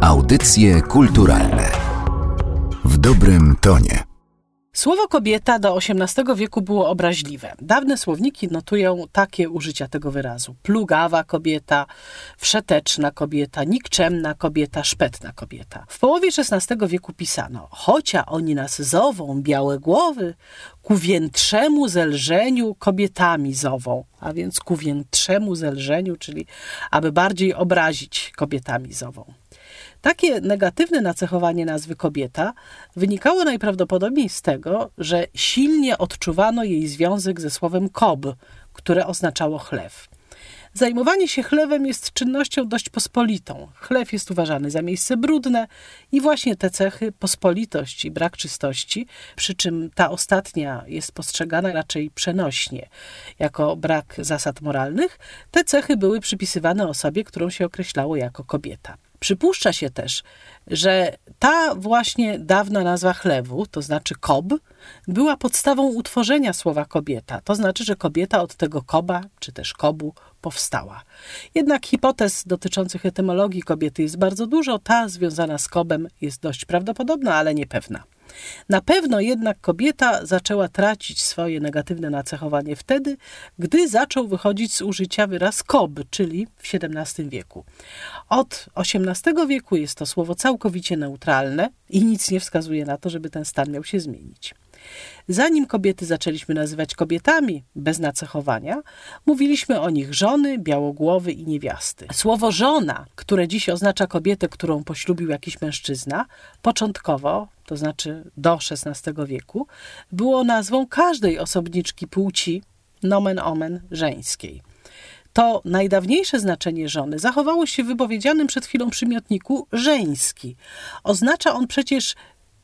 Audycje kulturalne w dobrym tonie. Słowo kobieta do XVIII wieku było obraźliwe. Dawne słowniki notują takie użycia tego wyrazu: plugawa kobieta, wszeteczna kobieta, nikczemna kobieta, szpetna kobieta. W połowie XVI wieku pisano: Chocia oni nas zową białe głowy, ku więtrzemu zelżeniu kobietami zową. A więc ku więtrzemu zelżeniu, czyli aby bardziej obrazić kobietami zową. Takie negatywne nacechowanie nazwy kobieta wynikało najprawdopodobniej z tego, że silnie odczuwano jej związek ze słowem kob, które oznaczało chlew. Zajmowanie się chlewem jest czynnością dość pospolitą. Chlew jest uważany za miejsce brudne i właśnie te cechy, pospolitość i brak czystości, przy czym ta ostatnia jest postrzegana raczej przenośnie, jako brak zasad moralnych, te cechy były przypisywane osobie, którą się określało jako kobieta. Przypuszcza się też, że ta właśnie dawna nazwa chlewu, to znaczy kob, była podstawą utworzenia słowa kobieta. To znaczy, że kobieta od tego koba, czy też kobu, powstała. Jednak hipotez dotyczących etymologii kobiety jest bardzo dużo. Ta związana z kobem jest dość prawdopodobna, ale niepewna. Na pewno jednak kobieta zaczęła tracić swoje negatywne nacechowanie wtedy, gdy zaczął wychodzić z użycia wyraz kob, czyli w XVII wieku. Od XVIII wieku jest to słowo całkowicie neutralne i nic nie wskazuje na to, żeby ten stan miał się zmienić. Zanim kobiety zaczęliśmy nazywać kobietami bez nacechowania, mówiliśmy o nich żony, białogłowy i niewiasty. Słowo żona, które dziś oznacza kobietę, którą poślubił jakiś mężczyzna, początkowo, to znaczy do XVI wieku, było nazwą każdej osobniczki płci, nomen omen żeńskiej. To najdawniejsze znaczenie żony zachowało się w wypowiedzianym przed chwilą przymiotniku żeński. Oznacza on przecież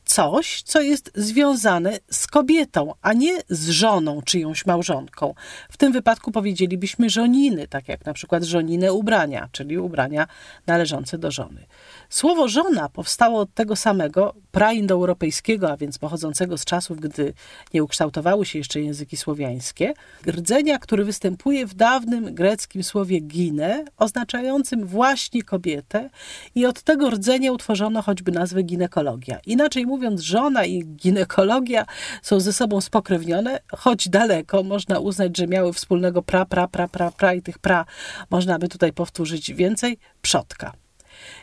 coś, co jest związane z kobietą, a nie z żoną czyjąś małżonką. W tym wypadku powiedzielibyśmy żoniny, tak jak na przykład żonine ubrania, czyli ubrania należące do żony. Słowo żona powstało od tego samego praindoeuropejskiego, a więc pochodzącego z czasów, gdy nie ukształtowały się jeszcze języki słowiańskie, rdzenia, który występuje w dawnym greckim słowie gine, oznaczającym właśnie kobietę i od tego rdzenia utworzono choćby nazwę ginekologia. Inaczej mówiąc, żona i ginekologia są ze sobą spokrewnione, choć daleko można uznać, że miały wspólnego pra, pra, pra, pra, pra i tych pra można by tutaj powtórzyć więcej, przodka.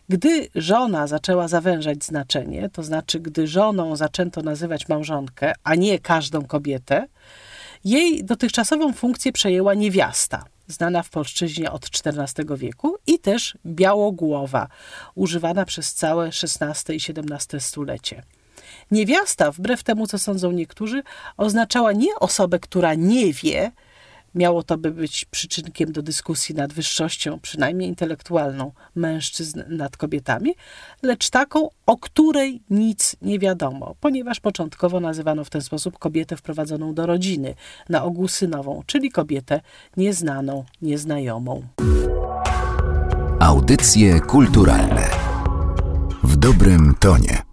Gdy żona zaczęła zawężać znaczenie, to znaczy gdy żoną zaczęto nazywać małżonkę, a nie każdą kobietę, jej dotychczasową funkcję przejęła niewiasta, znana w polszczyźnie od XIV wieku i też białogłowa, używana przez całe XVI i XVII stulecie. Niewiasta, wbrew temu co sądzą niektórzy, oznaczała nie osobę, która nie wie, Miało to by być przyczynkiem do dyskusji nad wyższością, przynajmniej intelektualną, mężczyzn nad kobietami, lecz taką, o której nic nie wiadomo, ponieważ początkowo nazywano w ten sposób kobietę wprowadzoną do rodziny, na ogół synową, czyli kobietę nieznaną, nieznajomą. Audycje kulturalne w dobrym tonie.